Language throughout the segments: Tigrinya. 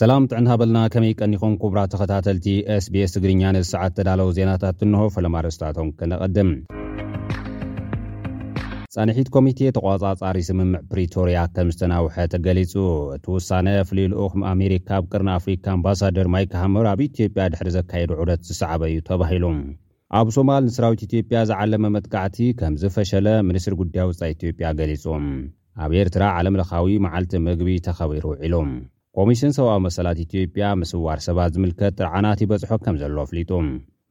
ሰላም ጥዕን ሃበልና ከመይ ቀኒኹም ኩቡራ ተኸታተልቲ ስbs ትግርኛ ነዚ ሰዓት ተዳለዉ ዜናታት እንሆ ፈለማ ርስታቶም ከነቐድም ፃንሒት ኮሚቴ ተቖፃፃሪ ስምምዕ ፕሪቶርያ ከም ዝተናውሐ ተገሊፁ። እቲ ውሳነ ፍሉይ ልኡኽ ኣሜሪካ ኣብ ቀርኒ ኣፍሪካ ኣምባሳደር ማይክ ሃመር ኣብ ኢትዮጵያ ድሕሪ ዘካየዶ ዑደት ዝሰዓበ እዩ ተባሂሉ። ኣብ ሶማል ንስራዊት ኢትዮጵያ ዝዓለመ መጥቃዕቲ ከም ዝፈሸለ ሚኒስትሪ ጉዳይ ወፃኢ ኢትዮጵያ ገሊፁ። ኣብ ኤርትራ ዓለም ለኻዊ መዓልቲ ምግቢ ተኸቢሩ ውዒሉ። ኮሚስን ሰብኣዊ መሰላት ኢትዮጵያ ምስዋር ሰባት ዝምልከት ጥርዓናት ይበጽሖ ከምዘሎ ኣፍሊጡ።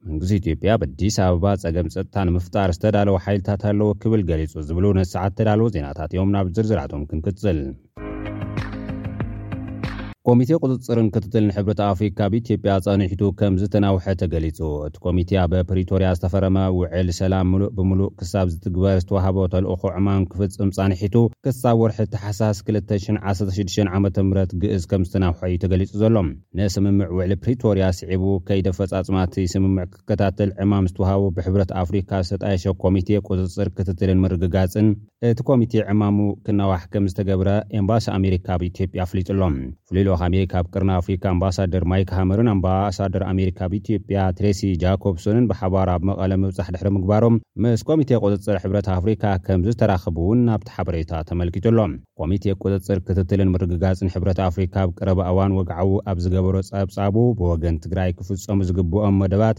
መንግስቲ ኢትዮጵያ ኣብ ኣዲስ ኣበባ ጸገም ጸጥታ ንምፍጣር ዝተዳለዉ ሓይልታት ኣለዉ ክብል ገሊጹ ዝብሉ ነዚ ሰዓት ዝተዳለዉ ዜናታት እዮም። ናብ ዝርዝራቶም ክንቅጽል። ኮሚቴ ቁጽጽርን ክትትልን ሕብረት ኣፍሪካ ኣብ ኢትዮጵያ ጸኒሕቱ ከምዝተናውሐ ተገሊጹ። እቲ ኮሚቴ ኣብ ፕሪቶርያ ዝተፈረመ ውዕል ሰላም ምሉእ ብምሉእ ክሳብ ዝትግበር ዝተዋህቦ ተልእኾ ዕማም ክፍፅም ፃንሒቱ ክሳብ ወርሒ ታሕሳስ ክልተ ሽሕን ዓሰርተ ሽዱሽተን ዓመተ ምህረት ግእዝ ከም ዝተናውሐ እዩ ተገሊፁ ዘሎ። ንስምምዕ ውዕሊ ፕሪቶርያ ስዒቡ ከይዲ ኣፈፃፅማ እቲ ስምምዕ ክከታተል ዕማም ዝተውሃቦ ብሕብረት ኣፍሪካ ዝተጣየሸ ኮሚቴ ቁፅፅር፣ ክትትልን ምርግጋፅን፣ እቲ ኮሚቴ ዕማሙ ክናዋሕ ከምዝተገብረ ኤምባሲ ኣሜሪካ ኣብ ኢትዮጵያ ኣፍሊጡ ኣሎ። ፍሉይ ልኡኽ ኣሜሪካ ኣብ ቀርኒ ኣፍሪካ ኣምባሳደር ማይክ ሃመርን ኣምባሳደር ኣሜሪካ ኣብ ኢትዮጵያ ትሬሲ ጃኮብሶንን ብሓባር ኣብ መቐለ ምብፃሕ ድሕሪ ምግባሮም ምስ ኮሚቴ ቁፅፅር ሕብረት ኣፍሪካ ከምዝተራኸቡ እውን ኣብቲ ሓበሬታ ተመልኪቱ ኣሎ። ኮሚቴ ቁፅፅር ክትትልን ምርግጋፅን ሕብረት ኣፍሪካ ኣብ ቀረባ እዋን ወግዓዊ ኣብ ዝገበሮ ፀብፃቡ ብወገን ትግራይ ክፍፀሙ ዝግበኦም መደባት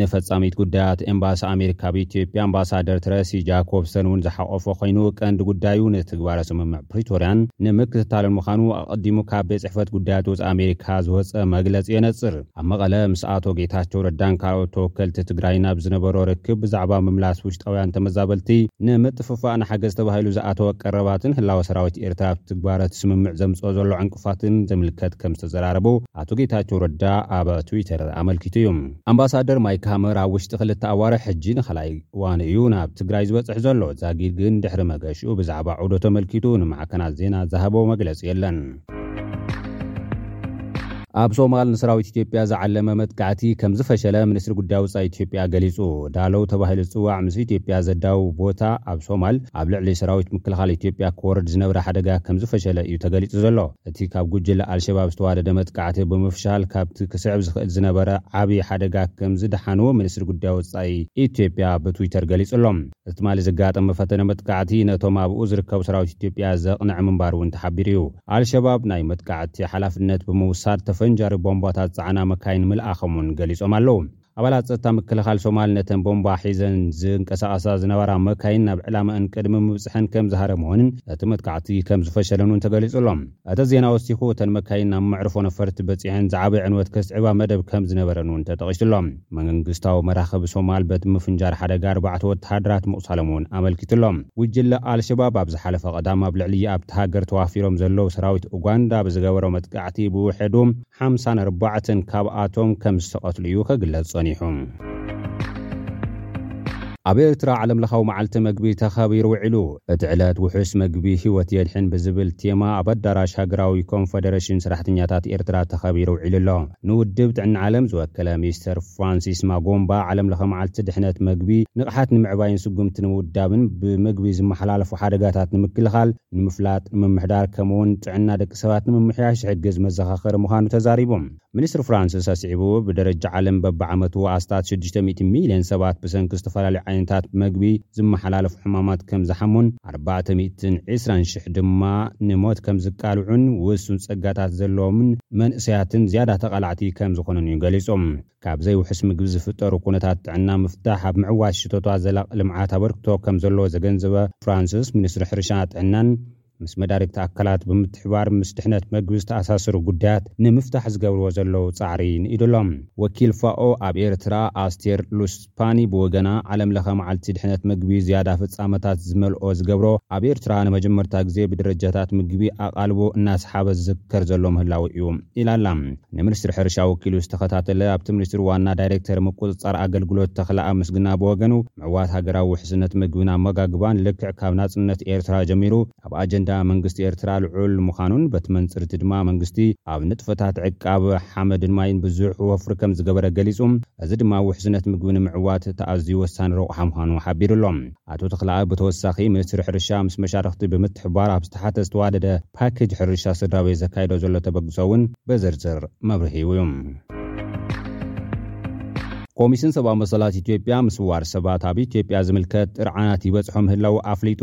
ንፈጻሚት ጉዳያት ኤምባሲ ኣሜሪካ ኣብ ኢትዮጵያ ኣምባሳደር ትረሲ ጃኮብሰን እውን ዝሓቖፈ ኮይኑ፣ ቀንዲ ጉዳዩ ንትግባረ ስምምዕ ፕሪቶርያን ንምክትታልን ምዃኑ ኣቐዲሙ ካብ ቤት ጽሕፈት ጉዳያት ወጻኢ ኣሜሪካ ዝወጸ መግለጺ የነጽር። ኣብ መቐለ ምስ ኣቶ ጌታቸው ረዳን ካልኦት ተወከልቲ ትግራይን ኣብ ዝነበሮ ርክብ ብዛዕባ ምምላስ ውሽጣውያን ተመዛበልቲ፣ ንምጥፍፋእ ንሓገዝ ተባሂሉ ዝኣተወ ቀረባትን ህላወ ሰራዊት ኤርትራ ኣብቲ ትግባረ እቲ ስምምዕ ዘምጽኦ ዘሎ ዕንቅፋትን ዝምልከት ከምዝተዘራረቡ ኣቶ ጌታቸው ረዳ ኣብ ትዊተር ኣመልኪቱ እዩ። ኣምባሳደር ማይክ ሃመር ኣብ ውሽጢ ክልተ ኣዋርሕ ሕጂ ንኻልኣይ እዋኑ እዩ ናብ ትግራይ ዝበፅሕ ዘሎ። ዛጊድ ግን ድሕሪ መገሽኡ ብዛዕባ ዑደቱ ኣመልኪቱ ንማዕከናት ዜና ዝሃቦ መግለፂ የለን። ኣብ ሶማል ንሰራዊት ኢትዮጵያ ዝዓለመ መጥቃዕቲ ከምዝፈሸለ ሚኒስትሪ ጉዳይ ወፃኢ ኢትዮጵያ ገሊፁ። ዳሎው ተባሂሉ ዝፅዋዕ ምስ ኢትዮጵያ ዘዳውብ ቦታ ኣብ ሶማል ኣብ ልዕሊ ሰራዊት ምክልኻል ኢትዮጵያ ክወርድ ዝነበረ ሓደጋ ከምዝፈሸለ እዩ ተገሊፁ ዘሎ። እቲ ካብ ጉጅለ ኣልሸባብ ዝተዋደደ መጥቃዕቲ ብምፍሻል ካብቲ ክስዕብ ዝኽእል ዝነበረ ዓብዪ ሓደጋ ከምዝደሓኑ ሚኒስትሪ ጉዳይ ወፃኢ ኢትዮጵያ ብትዊተር ገሊፁ'ሎ። እዚ ትማሊ ዘጋጠመ ፈተነ መጥቃዕቲ ነቶም ኣብኡ ዝርከቡ ሰራዊት ኢትዮጵያ ዘቕንዐ ምንባሩ እውን ተሓቢሩ እዩ። ኣልሸባብ ናይ መጥቃዕቲ ሓላፍነት ብምውሳድ ተፈንጃሪ ቦምባታት ዝፀዓና መካይን ምልኣኸም እውን ገሊፆም ኣለው። ኣባላት ጸጥታ ምክልኻል ሶማል ነተን ቦምባ ሒዘን ዝንቀሳቐሳ ዝነበራ መካይን ናብ ዕላመኣን ቅድሚ ምብጽሐን ከም ዝሃረመወንን እቲ መጥቃዕቲ ከም ዝፈሸለን እውን ተገሊጹ ኣሎ። እቲ ዜና ወሲኹ እተን መካይን ናብ መዕርፎ ነፈርቲ በጺሐን ዝዓበየ ዕንወት ከስዕባ መደብ ከም ዝነበረን እውን ተጠቒሱ ኣሎ። መንግስታዊ መራኽብ ሶማል በቲ ምፍንጃር ሓደጋ ኣርባዕተ ወተሃደራት ምቑሳሎም እውን ኣመልኪቱ ኣሎ። ጉጅለ ኣልሸባብ ኣብ ዝሓለፈ ቀዳም ኣብ ልዕሊ ኣብታ ሃገር ተዋፊሮም ዘለዉ ሰራዊት ኡጋንዳ ብዝገበሮ መጥቃዕቲ ብውሕዱ ሓምሳን ኣርባዕተን ካብኣቶም ከም ዝተቐትሉ'ዩ ከግለጽ ጸኒሑ። ኣብ ኤርትራ ዓለምለኻዊ መዓልቲ መግቢ ተኸቢሩ ውዒሉ። እቲ ዕለት ውሑስ መግቢ ህይወት የድሕን ብዝብል ቴማ ኣብ ኣዳራሽ ሃገራዊ ኮንፈደረሽን ሰራሕተኛታት ኤርትራ ተኸቢሩ ውዒሉ ኣሎ። ንውድብ ጥዕና ዓለም ዝወከለ ሚስተር ፍራንሲስ ማጎምባ ዓለምለኸ መዓልቲ ድሕነት መግቢ ንቕሓት ንምዕባይን ስጉምቲ ንምውዳብን ብምግቢ ዝመሓላለፉ ሓደጋታት ንምክልኻል ንምፍላጥ፣ ንምምሕዳር ከምኡ'ውን ጥዕና ደቂ ሰባት ንምምሕያሽ ዝሕግዝ መዘኻኸሪ ምዃኑ ተዛሪቡ። ሚኒስትር ፍራንሲስ ኣስዒቡ፣ ብደረጃ ዓለም በብዓመቱ ኣስታት ሽዱሽተ ሚእቲ ሚልዮን ሰባት ብሰንኪ ዝተፈላለዩ ዓይነታት መግቢ ዝመሓላለፉ ሕማማት ከም ዝሓሙን ኣርባዕተ ሚእትን ዕስራን ሽሕ ድማ ንሞት ከም ዝቃልዑን ውሱን ጸጋታት ዘለዎምን መንእሰያትን ዝያዳ ተቓላዕቲ ከም ዝኾኑን'ዩ ገሊጹ። ካብ ዘይውሑስ ምግቢ ዝፍጠሩ ኩነታት ጥዕና ምፍታሕ ኣብ ምዕዋት ሽቶታት ዘላቒ ልምዓት ኣበርክቶ ከም ዘለዎ ዘገንዘበ ፍራንስስ፣ ሚኒስትሪ ሕርሻን ጥዕናን ምስ መዳርግቲ ኣካላት ብምትሕብባር ምስ ድሕነት መግቢ ዝተኣሳሰሩ ጉዳያት ንምፍታሕ ዝገብርዎ ዘለዉ ፃዕሪ ንኢዱ ኣሎ። ወኪል ፋኦ ኣብ ኤርትራ ኣስቴር ሉስ፣ ፓኒ ብወገና፣ ዓለም ለኸ መዓልቲ ድሕነት መግቢ ዝያዳ ፍጻመታት ዝመልኦ ዝገብሮ፣ ኣብ ኤርትራ ንመጀመርታ ግዜ ብደረጃታት ምግቢ ኣቓልቦ እናሰሓበ ዝዝከር ዘሎ ምህላዉ እዩ ኢላ ኣላ። ንምኒስትሪ ሕርሻ ወኪሉ ዝተኸታተለ ኣብቲ ሚኒስትሪ ዋና ዳይሬክተር ምቁጽጻር ኣገልግሎት ተኽለኣብ ምስግና ብወገኑ፣ ምዕዋት ሃገራዊ ውሕስነት ምግብን ኣመጋግባን ልክዕ ካብ ናጽነት ኤርትራ ጀሚሩ፣ ኣብ ኣጀንዳ መንግስቲ ኤርትራ ልዑል ምዃኑን በቲ መንጽር'ቲ ድማ መንግስቲ ኣብ ንጥፈታት ዕቃብ ሓመድን ማይን ብዙሕ ወፍሪ ከም ዝገበረ ገሊጹ። እዚ ድማ ውሕስነት ምግቢ ንምዕዋት እቲ ኣዝዩ ወሳኒ ረቑሓ ምዃኑ ሓቢሩ'ሎ። ኣቶ ተኽለኣብ ብተወሳኺ ሚኒስትሪ ሕርሻ ምስ መሻርኽቲ ብምትሕብባር ኣብ ዝተሓተ ዝተዋደደ ፓኬጅ ሕርሻ ስድራቤት ዘካይዶ ዘሎ ተበግሶ'ውን ብዝርዝር መብርሂ'ዩ። ኮሚሽን ሰብኣዊ መሰላት ኢትዮጵያ፣ ምስዋር ሰባት ኣብ ኢትዮጵያ ዝምልከት ጥርዓናት ይበጽሖ ምህላዉ ኣፍሊጡ።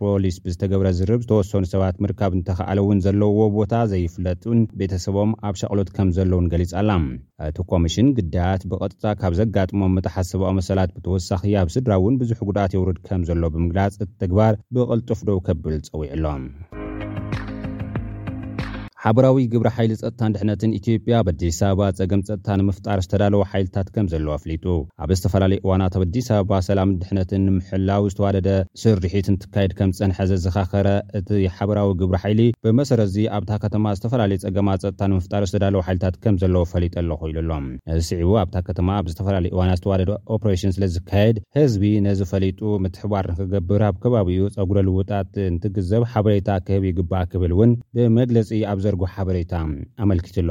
ፖሊስ ብዝተገብረ ዝርርብ ዝተወሰኑ ሰባት ምርካብ እንተኸኣለ እውን ዘለውዎ ቦታ ዘይፍለጥን ቤተሰቦም ኣብ ሻቕሎት ከምዘለዉን ገሊጻ'ላ። እቲ ኮሚሽን ግዳያት ብቐጥታ ካብ ዘጋጥሞም ምጥሓስ ሰብኣዊ መሰላት ብተወሳኺ ኣብ ስድራ እውን ብዙሕ ጉድኣት የውርድ ከምዘሎ ብምግላጽ እቲ ተግባር ብቕልጡፍ ደው ከብል ጸዊዑ'ሎ። ሓበራዊ ግብረ ሓይሊ ጸጥታን ድሕነትን ኢትዮጵያ ኣብ ኣዲስ ኣበባ ጸገም ጸጥታ ንምፍጣር ዝተዳለወ ሓይልታት ከምዘለዉ ኣፍሊጡ። ኣብ ዝተፈላለዩ እዋናት ኣብ ኣዲስ ኣበባ ሰላምን ድሕነትን ንምሕላው ዝተዋደደ ስርሒት እንትካየድ ከም ዝፀንሐ ዘዘኻኸረ እቲ ሓበራዊ ግብሪ ሓይሊ፣ ብመሰረት እዚ ኣብታ ከተማ ዝተፈላለዩ ፀገማት ፀጥታ ንምፍጣር ዝተዳለዉ ሓይልታት ከም ዘለዉ ፈሊጠ ኣለኹ ኢሉ ኣሎ። ነዚ ስዒቡ ኣብታ ከተማ ኣብ ዝተፈላለዩ እዋናት ዝተዋደደ ኦፕሬሽን ስለ ዝካየድ ህዝቢ ነዚ ፈሊጡ ምትሕብባር ንክገብር ኣብ ከባቢኡ ፀጉረ ልውጣት እንትግዘብ ሓበሬታ ክህብ ይግባእ ክብል እውን ብመግለፂ ኣብ ዘርግሖ ሓበሬታ ኣመልኪቱ ኣሎ።